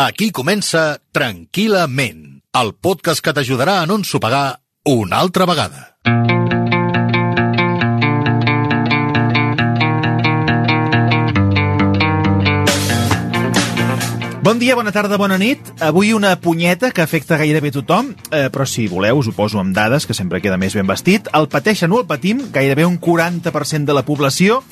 Aquí comença Tranquil·lament, el podcast que t'ajudarà a no ensopegar una altra vegada. Bon dia, bona tarda, bona nit. Avui una punyeta que afecta gairebé tothom, eh, però si voleu us ho poso amb dades, que sempre queda més ben vestit. El pateixen o el patim gairebé un 40% de la població.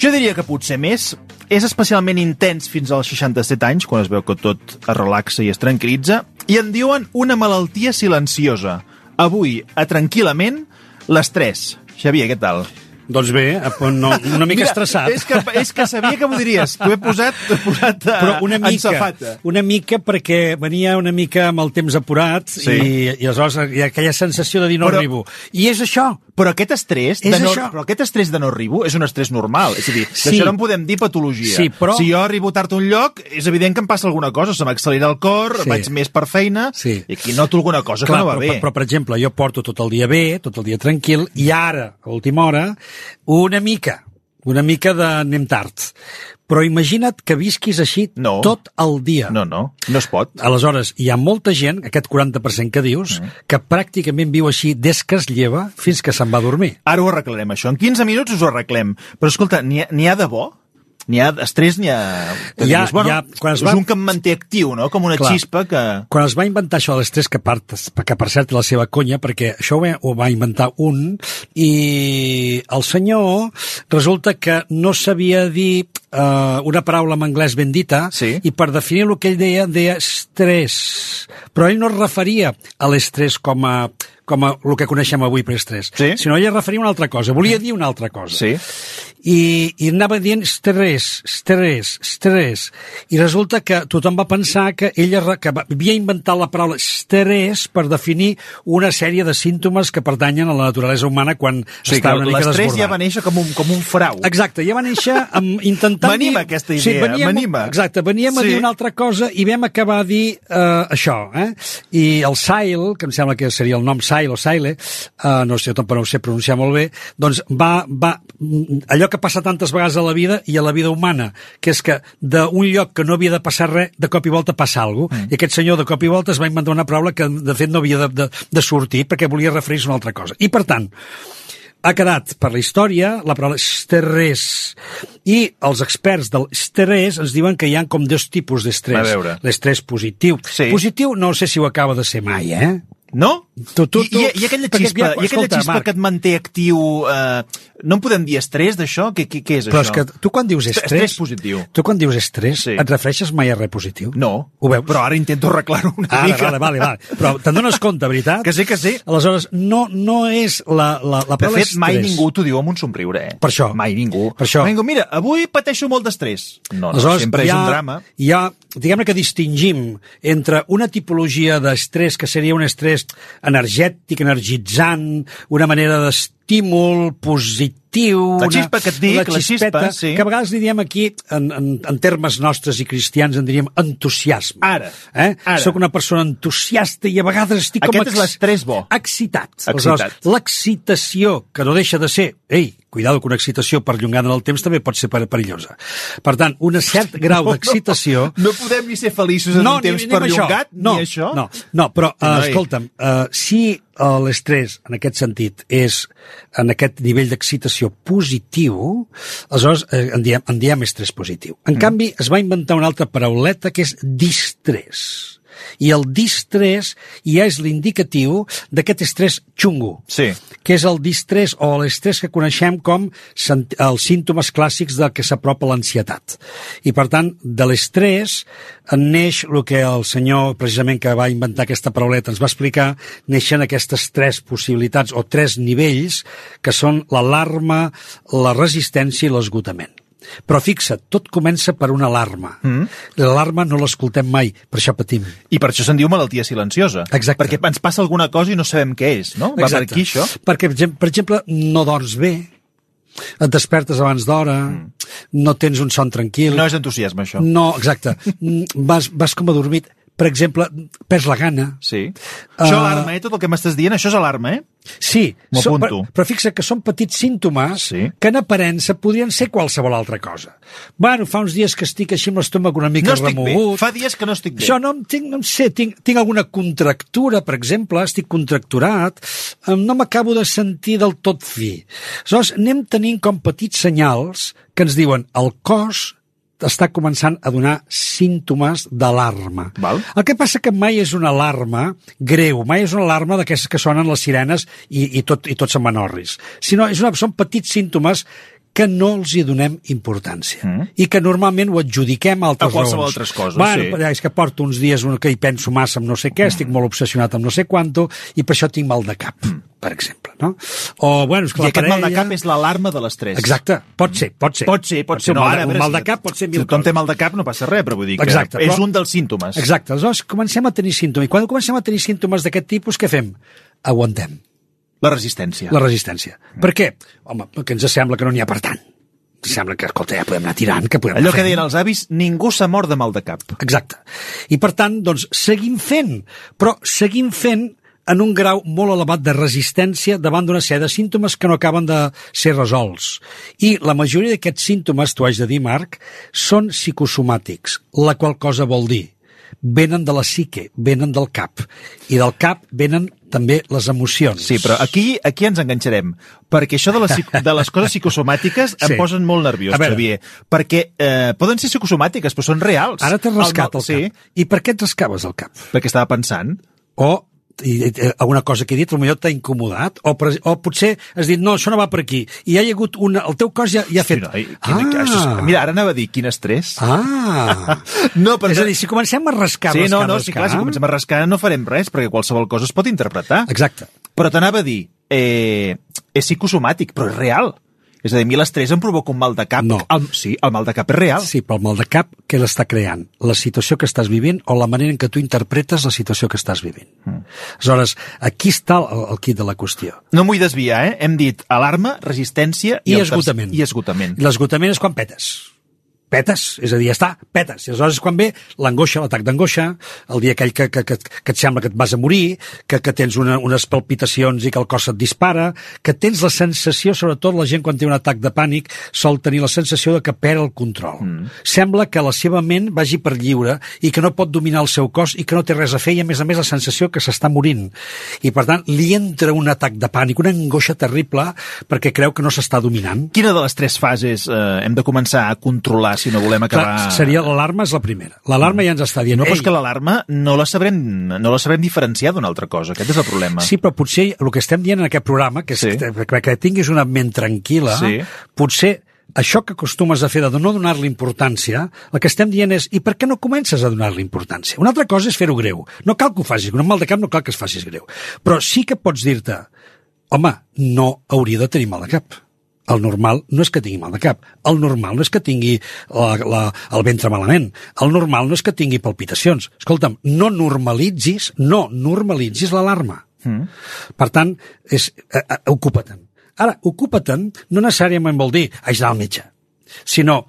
Jo diria que potser més. És especialment intens fins als 67 anys, quan es veu que tot es relaxa i es tranquil·litza. I en diuen una malaltia silenciosa. Avui, a Tranquil·lament, l'estrès. Xavier, què tal? Doncs bé, eh, no, una mica estressat. És que, és que sabia que m'ho diries. T'ho he posat, he posat a, Però una en mica, safata. una mica perquè venia una mica amb el temps apurat Sí. i, i aleshores hi ha aquella sensació de dir no Però- arribo. I és això. Però aquest estrès, És de no, això. però aquest estrès de no arribo és un estrès normal. És a dir, Sí. d'això no en podem dir patologia. Sí, però- Si jo arribo tard a un lloc, és evident que em passa alguna cosa. Se m'accelera el cor, Sí. vaig més per feina, Sí. i aquí noto alguna cosa Clar, que no va però, bé. però, però, per exemple, jo porto tot el dia bé, tot el dia tranquil, i ara, a última hora, una mica, una mica de anem tard. Però imagina't que visquis així No. tot el dia. No, no, no es pot. Aleshores, hi ha molta gent, aquest 40% que dius, Mm. que pràcticament viu així des que es lleva fins que se'n va a dormir. Ara ho arreglarem, això. En 15 minuts us ho arreglem. Però escolta, n'hi ha, ha de bo? N'hi ha estrès, n'hi ha... Hi ha- dius, bueno, hi ha- quan es és va- un que em manté actiu, no? Com una Clar. xispa que... Quan es va inventar això de l'estrès, que, part, que per cert la seva conya, perquè això ho va, ho va inventar un, i el senyor resulta que no sabia dir uh, una paraula en anglès ben dita, Sí. i per definir el que ell deia, deia estrès. Però ell no es referia a l'estrès com a com a el que coneixem avui per estrès, Sí. sinó ell es referia a una altra cosa, volia dir una altra cosa Sí. I, i anava dient estrès, estrès, estrès. I resulta que tothom va pensar que ella que havia inventat la paraula estrès per definir una sèrie de símptomes que pertanyen a la naturalesa humana quan sigui està una mica l'estrès desbordat. ja va néixer com un, com un frau. Exacte, ja va néixer amb, intentant M'anima dir... aquesta idea, veníem, m'anima. Exacte, veníem a Sí. dir una altra cosa i vam acabar a dir uh, això, eh? I el Sail, que em sembla que seria el nom Sail o Saile, uh, no sé, tampoc no ho sé pronunciar molt bé, doncs va, va... Allò que passa tantes vegades a la vida i a la vida humana, que és que d'un lloc que no havia de passar res, de cop i volta passa alguna cosa. Mm. I aquest senyor de cop i volta es va inventar una paraula que de fet no havia de, de, de sortir perquè volia referir-se a una altra cosa. I per tant, ha quedat per la història la paraula estrès. I els experts del estrès ens diuen que hi ha com dos tipus d'estrès. L'estrès positiu. Sí. Positiu no sé si ho acaba de ser mai, eh? No? Tu- tu- tu- i, I aquella perquè xispa, ja- i aquella escolta, xispa Marc. que et manté actiu... Eh, no en podem dir estrès, d'això? Què, què, què és Però és això? que tu quan dius Est- estrès... estrès positiu. Tu quan dius estrès, Sí. et refereixes mai a res positiu? No, Ho veus? però ara intento arreglar-ho una Ara, mica. vale, vale, vale. Però te'n dones compte, veritat? Que sí, que sí. Aleshores, no, no és la, la, la De paraula fet, mai estrès. ningú t'ho diu amb un somriure, eh? Per això. Mai ningú. Per això. Mai ningú, mira, avui pateixo molt d'estrès. No, no, Aleshores, sempre hi és ha, un drama. Hi ha, diguem-ne que distingim entre una tipologia d'estrès que seria un estrès energètic, energitzant, una manera d'estímul positiu... La una- xispa que et dic, la xispeta, xispa, sí. Que a vegades li diem aquí, en, en, en termes nostres i cristians, en diríem entusiasme. Ara, Eh? ara. Soc una persona entusiasta i a vegades estic com... Aquest és l'estrès bo. Excitat. Excitat. L'excitació, que no deixa de ser... Ei, cuidado que una excitació perllongada en el temps també pot ser per- perillosa. Per tant, un cert grau d'excitació... No podem ni ser feliços en un ni- temps ni amb perllongat, no, ni això. No, no però, uh, noi. escolta'm, uh, si l'estrès, en aquest sentit, és en aquest nivell d'excitació positiu, aleshores eh, en, diem, en diem estrès positiu. En mm. canvi, es va inventar una altra parauleta que és distrés. I el distrés ja és l'indicatiu d'aquest estrès xungo Sí. que és el distrés o l'estrès que coneixem com els símptomes clàssics del que s'apropa l'ansietat. I, per tant, de l'estrès en neix el que el senyor, precisament, que va inventar aquesta parauleta, ens va explicar, neixen aquestes tres possibilitats o tres nivells que són l'alarma, la resistència i l'esgotament. Però fixa't, tot comença per una alarma. Mm. L'alarma no l'escoltem mai, per això patim. I per això se'n diu malaltia silenciosa. Exacte. Perquè ens passa alguna cosa i no sabem què és, no? Va per aquí, això? Perquè, per exemple, no dorms bé, et despertes abans d'hora, mm. no tens un son tranquil... No és entusiasme, això. No, exacte. Mm, vas, vas com adormit, per exemple, perds la gana. Sí. Això Ah. alarma, eh? Tot el que m'estàs dient, això és alarma, eh? Sí, M'ho són- apunto. però, però fixa que són petits símptomes Sí. que en aparença podrien ser qualsevol altra cosa. Bueno, fa uns dies que estic així amb l'estómac una mica No estic bé. remogut. Fa dies que no estic bé. Això no tinc, no sé, tinc, tinc alguna contractura, per exemple, estic contracturat, em, no m'acabo de sentir del tot fi. Aleshores, anem tenint com petits senyals que ens diuen el cos està començant a donar símptomes d'alarma. El que passa que mai és una alarma greu, mai és una alarma d'aquestes que sonen les sirenes i, i, tot, i tot se'n van orris, sinó és una, són petits símptomes que no els hi donem importància mm. i que normalment ho adjudiquem a altres A qualsevol raons. altres coses, bueno, sí. és que porto uns dies un- que hi penso massa amb no sé què, estic molt obsessionat amb no sé quanto, i per això tinc mal de cap, per exemple. No? O, bueno, és que I aquest mal de parella... cap és l'alarma de l'estrès. Exacte, pot ser, pot ser. Pot ser, pot ser. un, No, mal, ara, un mal si- de cap pot ser Si mil té coses. mal de cap no passa res, però vull dir que Exacte, és però- un dels símptomes. Exacte, aleshores comencem a tenir símptomes. I quan comencem a tenir símptomes d'aquest tipus, què fem? Aguantem La resistència. la resistència. Per què? Home, perquè ens sembla que no n'hi ha per tant. Ens sembla que, escolta, ja podem anar tirant, que podem Allò que deien els avis, ningú s'ha mort de mal de cap. Exacte. I per tant, doncs, seguim fent, però seguim fent en un grau molt elevat de resistència davant d'una sèrie de símptomes que no acaben de ser resolts. I la majoria d'aquests símptomes, t'ho haig de dir, Marc, són psicosomàtics, la qual cosa vol dir venen de la psique, venen del cap. I del cap venen també les emocions. Sí, però aquí aquí ens enganxarem, perquè això de les, de les coses psicosomàtiques em Sí. posen molt nerviós, veure. Xavier, perquè eh, poden ser psicosomàtiques, però són reals. Ara t'has rascat el, Sí, cap. I per què et rascaves el cap? perquè estava pensant. o i, i, alguna cosa que he dit, potser t'ha incomodat, o, per, o potser has dit, no, això no va per aquí, i hi ha hagut una... El teu cos ja, ja ha fet... Noi, quina, això és, mira, ara anava a dir, quin estrès. Ah! No, però... És a dir, si comencem a rascar, Sí, no, rascar, no, rascar... sí, clar, si comencem a rascar no farem res, perquè qualsevol cosa es pot interpretar. Exacte. Però t'anava a dir, eh, és psicosomàtic, però és real. És a dir, a mi l'estrès em provoca un mal de cap. No. El, sí, el mal de cap és real. Sí, però el mal de cap, què l'està creant? La situació que estàs vivint o la manera en què tu interpretes la situació que estàs vivint. Mm. Aleshores, aquí està el, el kit de la qüestió. No m'ho vull desviar, eh? Hem dit alarma, resistència I, tercer- esgotament. I esgotament. L'esgotament és quan petes. Petes, és a dir, ja està, petes. I aleshores és quan ve l'angoixa, l'atac d'angoixa, el dia aquell que, que, que, que et sembla que et vas a morir, que, que tens una, unes palpitacions i que el cos et dispara, que tens la sensació, sobretot la gent quan té un atac de pànic, sol tenir la sensació de que perd el control. Mm. Sembla que la seva ment vagi per lliure i que no pot dominar el seu cos i que no té res a fer i, a més a més, la sensació que s'està morint. I, per tant, li entra un atac de pànic, una angoixa terrible, perquè creu que no s'està dominant. Quina de les tres fases eh, hem de començar a controlar si no volem acabar... Clar, seria l'alarma és la primera. L'alarma ja ens està dient... No, però "Ei, és que l'alarma no la sabrem, no la sabrem diferenciar d'una altra cosa. Aquest és el problema. Sí, però potser el que estem dient en aquest programa, que, és, Sí. que, que, que tinguis una ment tranquil·la, Sí. potser això que acostumes a fer de no donar-li importància, el que estem dient és i per què no comences a donar-li importància? Una altra cosa és fer-ho greu. No cal que ho facis, un mal de cap no cal que es facis greu. Però sí que pots dir-te, home, no hauria de tenir mal de cap. El normal no és que tingui mal de cap. El normal no és que tingui la, la, el ventre malament. El normal no és que tingui palpitacions. Escolta'm, no normalitzis, no normalitzis l'alarma. Mm. Per tant, és, eh, eh, ocupa-te'n. Ara, ocupa-te'n no necessàriament vol dir aïllar al metge, sinó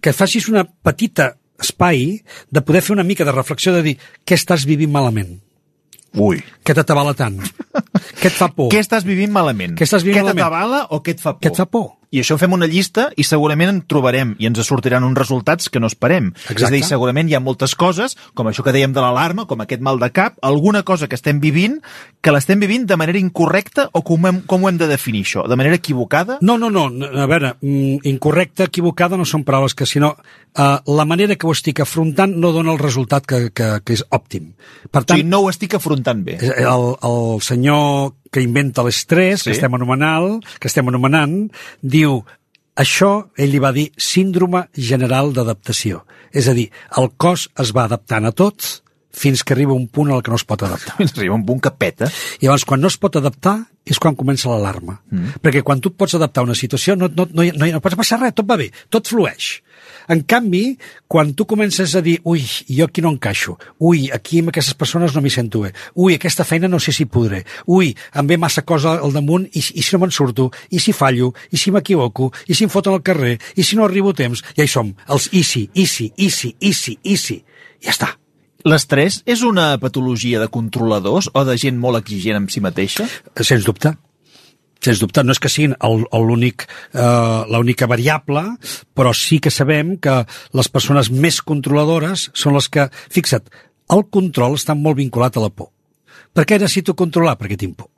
que facis una petita espai de poder fer una mica de reflexió de dir què estàs vivint malament, Ui. què t'atabala tant, què et fa por, Què estàs vivint malament? Què estàs vivint què malament? t'atabala o què et fa por? què et fa por. I això fem una llista i segurament en trobarem i ens sortiran uns resultats que no esperem. Exacte. És a dir, segurament hi ha moltes coses, com això que dèiem de l'alarma, com aquest mal de cap, alguna cosa que estem vivint, que l'estem vivint de manera incorrecta o com, hem, com ho hem de definir això? De manera equivocada? No, no, no, a veure, mm, incorrecta, equivocada no són paraules que, sinó uh, la manera que ho estic afrontant no dona el resultat que, que, que és òptim. Per O tant, sigui, no ho estic afrontant bé. el, el senyor que inventa l'estrès, Sí. que estem anomenant, que estem anomenant, diu això, ell li va dir, síndrome general d'adaptació. És a dir, el cos es va adaptant a tot fins que arriba un punt al que no es pot adaptar. Ens arriba un punt que peta. I llavors, quan no es pot adaptar, és quan comença l'alarma. Mm. Perquè quan tu pots adaptar a una situació, no, no, no, no, no pots passar res, tot va bé, tot flueix. En canvi, quan tu comences a dir ui, jo aquí no encaixo, ui, aquí amb aquestes persones no m'hi sento bé, ui, aquesta feina no sé si podré, ui, em ve massa cosa al damunt i, i si no me'n surto, i si fallo, i si m'equivoco, i si em foten al carrer, i si no arribo a temps, ja hi som, els i si, i si, i si, i si, i si, ja està. L'estrès és una patologia de controladors o de gent molt exigent amb si mateixa? Sens dubte. Sens dubte, no és que siguin eh, l'única variable, però sí que sabem que les persones més controladores són les que, fixa't, el control està molt vinculat a la por. Per què necessito controlar? Perquè tinc por.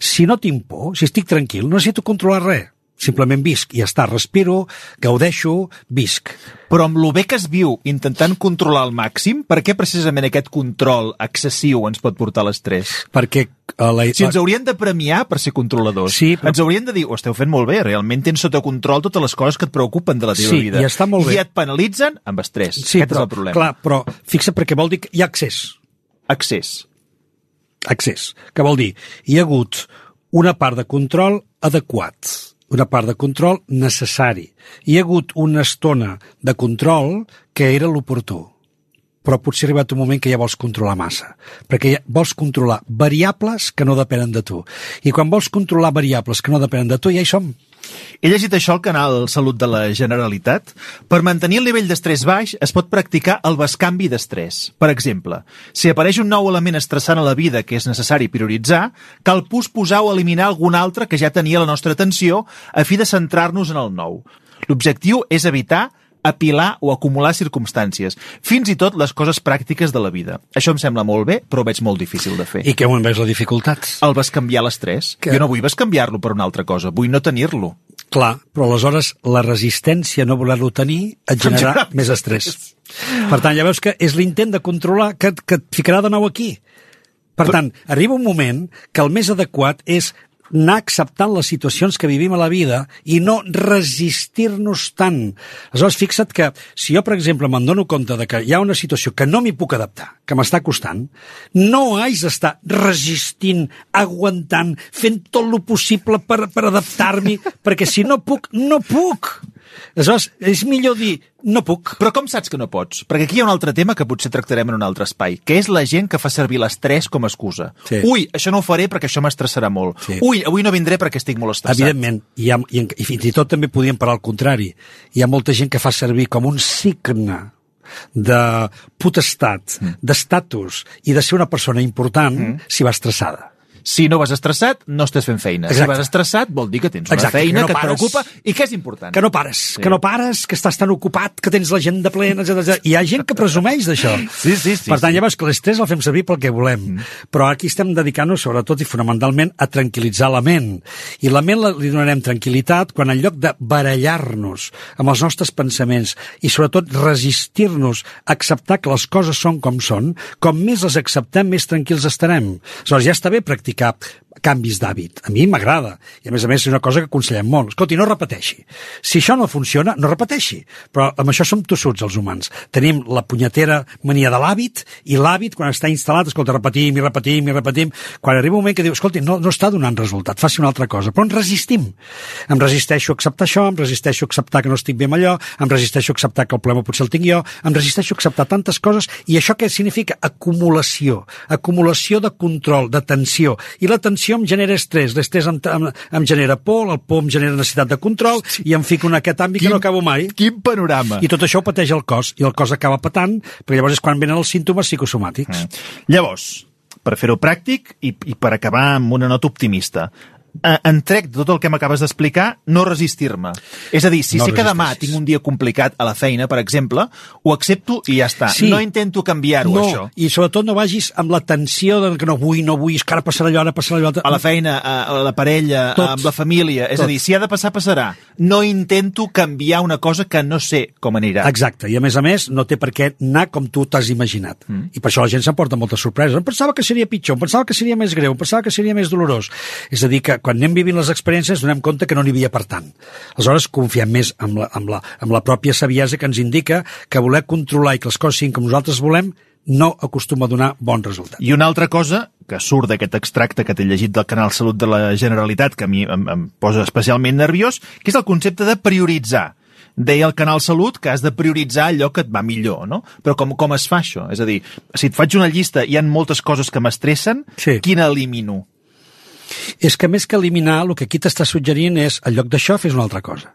Si no tinc por, si estic tranquil, no necessito controlar res. Simplement visc i ja està, respiro, gaudeixo, visc. Però amb lo bé que es viu intentant controlar al màxim, per què precisament aquest control excessiu ens pot portar a l'estrès? Perquè eh, la, Si ens haurien de premiar per ser controladors, Sí, però- ens haurien de dir, ho esteu fent molt bé, realment tens sota control totes les coses que et preocupen de la teva Sí, vida. i està molt bé. I et penalitzen amb estrès. Sí, Aquest però, és el problema. clar, però fixa perquè vol dir que hi ha accés. Accés. accés. Que vol dir, hi ha hagut una part de control adequat, una part de control necessari. Hi ha hagut una estona de control que era l'oportú. Però potser ha arribat un moment que ja vols controlar massa, perquè ja vols controlar variables que no depenen de tu. I quan vols controlar variables que no depenen de tu, ja hi som. He llegit això al canal Salut de la Generalitat. Per mantenir el nivell d'estrès baix es pot practicar el bescanvi d'estrès. Per exemple, si apareix un nou element estressant a la vida que és necessari prioritzar, cal posposar o eliminar algun altre que ja tenia la nostra atenció a fi de centrar-nos en el nou. L'objectiu és evitar apilar o acumular circumstàncies, fins i tot les coses pràctiques de la vida. Això em sembla molt bé, però ho veig molt difícil de fer. I que on veus la dificultat? El bescanviar l'estrès? Que- Jo no vull bescanviar-lo per una altra cosa, vull no tenir-lo. Clar, però aleshores la resistència a no voler-lo tenir et generarà més estrès. Per tant, ja veus que és l'intent de controlar que, que et ficarà de nou aquí. Per tant, arriba un moment que el més adequat és anar acceptant les situacions que vivim a la vida i no resistir-nos tant. Aleshores, fixa't que si jo, per exemple, me'n dono compte de que hi ha una situació que no m'hi puc adaptar, que m'està costant, no haig d'estar resistint, aguantant, fent tot lo possible per, per adaptar-m'hi, perquè si no puc, no puc. Aleshores, és millor dir, no puc. Però com saps que no pots? Perquè aquí hi ha un altre tema que potser tractarem en un altre espai, que és la gent que fa servir l'estrès com a excusa. Sí. Ui, això no ho faré perquè això m'estressarà molt. Sí. Ui, avui no vindré perquè estic molt estressat. Evidentment, i, ha, i, i fins i tot també podíem parar al contrari. Hi ha molta gent que fa servir com un signe de potestat, d'estatus i de ser una persona important si va estressada. Si no vas estressat, no estàs fent feina. Exacte. Si vas estressat, vol dir que tens una Exacte, feina que no que, et preocupa i que és important. Que no pares, Sí. que no pares, que estàs tan ocupat, que tens l'agenda plena, etc. Hi ha gent que presumeix d'això. Sí, sí, sí, Per tant, sí. veus que l'estrès el fem servir pel que volem. Però aquí estem dedicant-nos, sobretot i fonamentalment, a tranquil·litzar la ment. I la ment li donarem tranquil·litat quan en lloc de barallar-nos amb els nostres pensaments i sobretot resistir-nos a acceptar que les coses són com són, com més les acceptem, més tranquils estarem. Aleshores, ja està bé practicar handicap. Canvis d'hàbit. A mi m'agrada. I a més a més és una cosa que aconsellem molt. Escolti, no repeteixi. Si això no funciona, no repeteixi. Però amb això som tossuts, els humans. Tenim la punyetera mania de l'hàbit i l'hàbit, quan està instal·lat, escolta, repetim i repetim i repetim. Quan arriba un moment que diu, escolti, no, no està donant resultat, faci una altra cosa. Però ens resistim. Em resisteixo a acceptar això, em resisteixo a acceptar que no estic bé amb allò, em resisteixo a acceptar que el problema potser el tinc jo, em resisteixo a acceptar tantes coses. I això què significa? Acumulació. Acumulació de control, de tensió. I la tensió em genera estrès, l'estrès em, em, em genera por, el por em genera necessitat de control i em fico en aquest àmbit que no acabo mai. Quin panorama. I tot això ho pateix el cos, i el cos acaba patant, perquè llavors és quan venen els símptomes psicosomàtics. Llavors, per fer-ho pràctic i, i per acabar amb una nota optimista, en trec de tot el que m'acabes d'explicar, no resistir-me. És a dir, si No sé que demà tinc un dia complicat a la feina, per exemple, ho accepto i ja està. Sí. No intento canviar-ho, no, això. i sobretot no vagis amb la tensió de que no vull, no vull, és que ara passarà allò, ara passarà allò... A la feina, a a la parella, Tot. amb la família. És Tot. a dir, si ha de passar, passarà. No intento canviar una cosa que no sé com anirà. Exacte, i a més a més no té per què anar com tu t'has imaginat. Mm. I per això la gent s'emporta moltes sorpreses. Em pensava que seria pitjor, em pensava que seria més greu, em pensava que seria més dolorós. És a dir, que quan anem vivint les experiències donem compte que no n'hi havia per tant. Aleshores confiem més amb la, amb, la, amb la pròpia saviesa que ens indica que voler controlar i que les coses siguin com nosaltres volem no acostuma a donar bon resultat. I una altra cosa que surt d'aquest extracte que t'he llegit del canal Salut de la Generalitat, que a mi em, em posa especialment nerviós, que és el concepte de prioritzar. Deia el Canal Salut que has de prioritzar allò que et va millor, no? Però com, com es fa això? És a dir, si et faig una llista i hi ha moltes coses que m'estressen, Sí. quina elimino? És que més que eliminar, el que aquí t'està suggerint és, en lloc d'això, fes una altra cosa.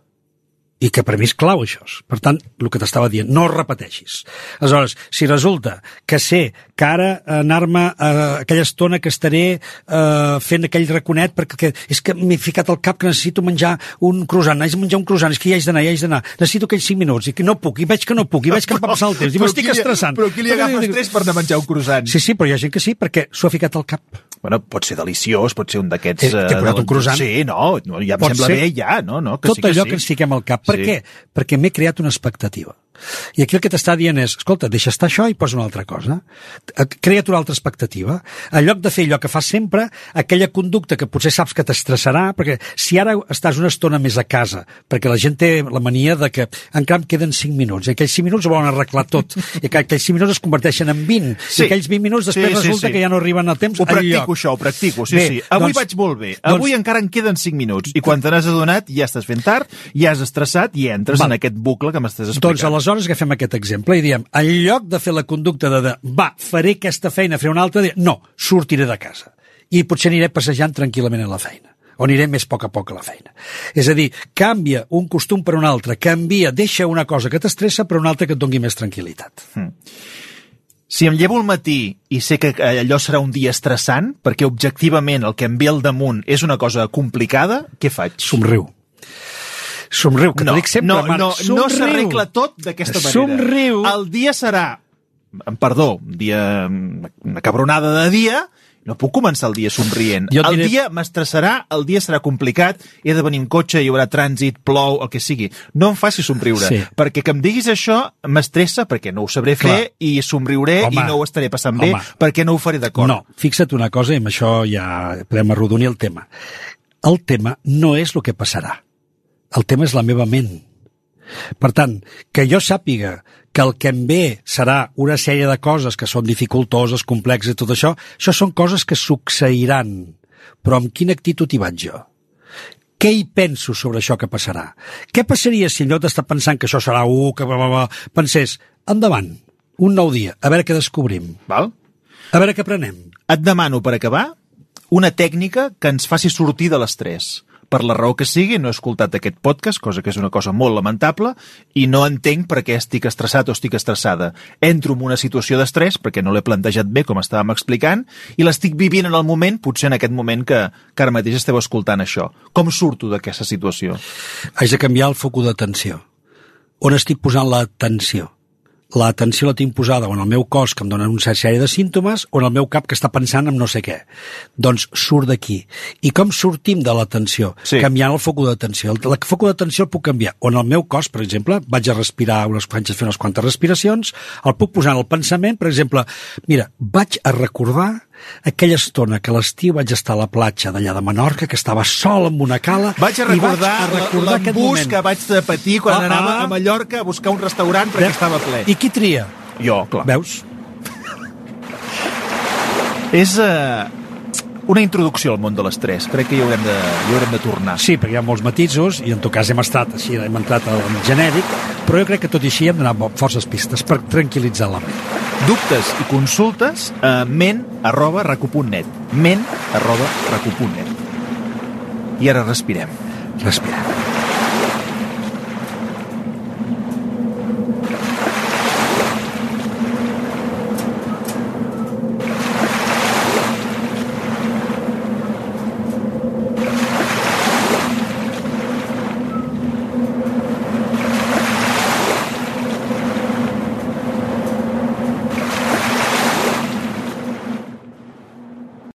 i que per mi és clau això. Per tant, el que t'estava dient, no repeteixis. Aleshores, si resulta que sé que ara anar-me a aquella estona que estaré eh, fent aquell raconet perquè que, és que m'he ficat al cap que necessito menjar un croissant, haig de menjar un croissant, és que ja haig d'anar, ja haig d'anar, necessito aquells 5 minuts i que no puc, i veig que no puc, i veig que em va passar el temps, i m'estic estressant. Però qui li agafa estrès per anar a menjar un croissant? Sí, sí, però hi ha gent que sí, perquè s'ho ha ficat al cap. Bueno, pot ser deliciós, pot ser un d'aquests... Eh, t'he posat un croissant? Sí, no, no ja em Pot sembla ser. bé, ja, no, no, que Tot sí que allò sí. que ens fiquem al cap. Per Sí. què? Perquè m'he creat una expectativa. I aquí el que t'està dient és, escolta, deixa estar això i posa una altra cosa. Crea't una altra expectativa. En lloc de fer allò que fas sempre, aquella conducta que potser saps que t'estressarà, perquè si ara estàs una estona més a casa, perquè la gent té la mania de que encara em queden 5 minuts, i aquells 5 minuts ho volen arreglar tot, i que aquells 5 minuts es converteixen en 20, Sí. i aquells 20 minuts després Sí, sí, resulta sí. que ja no arriben a temps Ho practico, enlloc. això, ho practico, sí, Bé, sí. Avui doncs- vaig molt bé. doncs- Avui encara en queden 5 minuts. I quan te n'has adonat, ja estàs fent tard, ja has estressat i entres Val. en aquest bucle que m'estàs explicant. Doncs aleshores agafem aquest exemple i diem, en lloc de fer la conducta de, de va, faré aquesta feina, faré una altra, no, sortiré de casa. I potser aniré passejant tranquil·lament a la feina o aniré més a poc a poc a la feina. És a dir, canvia un costum per un altre, canvia, deixa una cosa que t'estressa per una altra que et doni més tranquil·litat. Si em llevo al matí i sé que allò serà un dia estressant, perquè objectivament el que em ve al damunt és una cosa complicada, què faig? Somriu. Somriu, que no, sempre, no, Marc. no, no s'arregla tot d'aquesta manera. Somriu. El dia serà, em perdó, un dia, una cabronada de dia, no puc començar el dia somrient. Jo et el diré- dia m'estressarà, el dia serà complicat, he de venir en cotxe, hi haurà trànsit, plou, el que sigui. No em faci somriure, Sí. perquè que em diguis això m'estressa perquè no ho sabré fer Clar. i somriuré Home. i no ho estaré passant bé Home. perquè no ho faré d'acord. No, fixa't una cosa, i amb això ja podem arrodonir el tema. El tema no és el que passarà. El tema és la meva ment. Per tant, que jo sàpiga que el que em ve serà una sèrie de coses que són dificultoses, complexes i tot això, això són coses que succeiran. Però amb quina actitud hi vaig jo? Què hi penso sobre això que passarà? Què passaria si en lloc d'estar pensant que això serà un, que bla, bla, bla, pensés, endavant, un nou dia, a veure què descobrim, Val? a veure què aprenem. Et demano, per acabar, una tècnica que ens faci sortir de l'estrès. Per la raó que sigui, no he escoltat aquest podcast, cosa que és una cosa molt lamentable, i no entenc per què estic estressat o estic estressada. Entro en una situació d'estrès, perquè no l'he plantejat bé, com estàvem explicant, i l'estic vivint en el moment, potser en aquest moment que, que ara mateix esteu escoltant això. Com surto d'aquesta situació? Haig de canviar el focus d'atenció. On estic posant l'atenció? L'atenció la tinc posada o en el meu cos, que em donen una sèrie de símptomes, o en el meu cap, que està pensant en no sé què. Doncs surt d'aquí. I com sortim de l'atenció? Sí. Canviant el focus d'atenció. El, el focus d'atenció el puc canviar. O en el meu cos, per exemple, vaig a respirar unes, vaig a fer unes quantes respiracions, el puc posar en el pensament, per exemple, mira, vaig a recordar aquella estona que l'estiu vaig estar a la platja d'allà de Menorca, que estava sol amb una cala, Vaig a i recordar, vaig a recordar aquest l'embús moment. que vaig de patir quan Ah, anava ah. a Mallorca a buscar un restaurant perquè Veus? estava ple. I qui tria? Jo, clar. Veus? És uh, una introducció al món de l'estrès. Crec que hi haurem de, hi haurem de tornar. Sí, perquè hi ha molts matisos, i en tot cas hem estat així, hem entrat al genèric, però jo crec que tot i així hem d'anar amb forces pistes per tranquil·litzar la ment. Dubtes i consultes a ment arroba recu.net. ment arroba recu.net. I ara respirem. Respirem.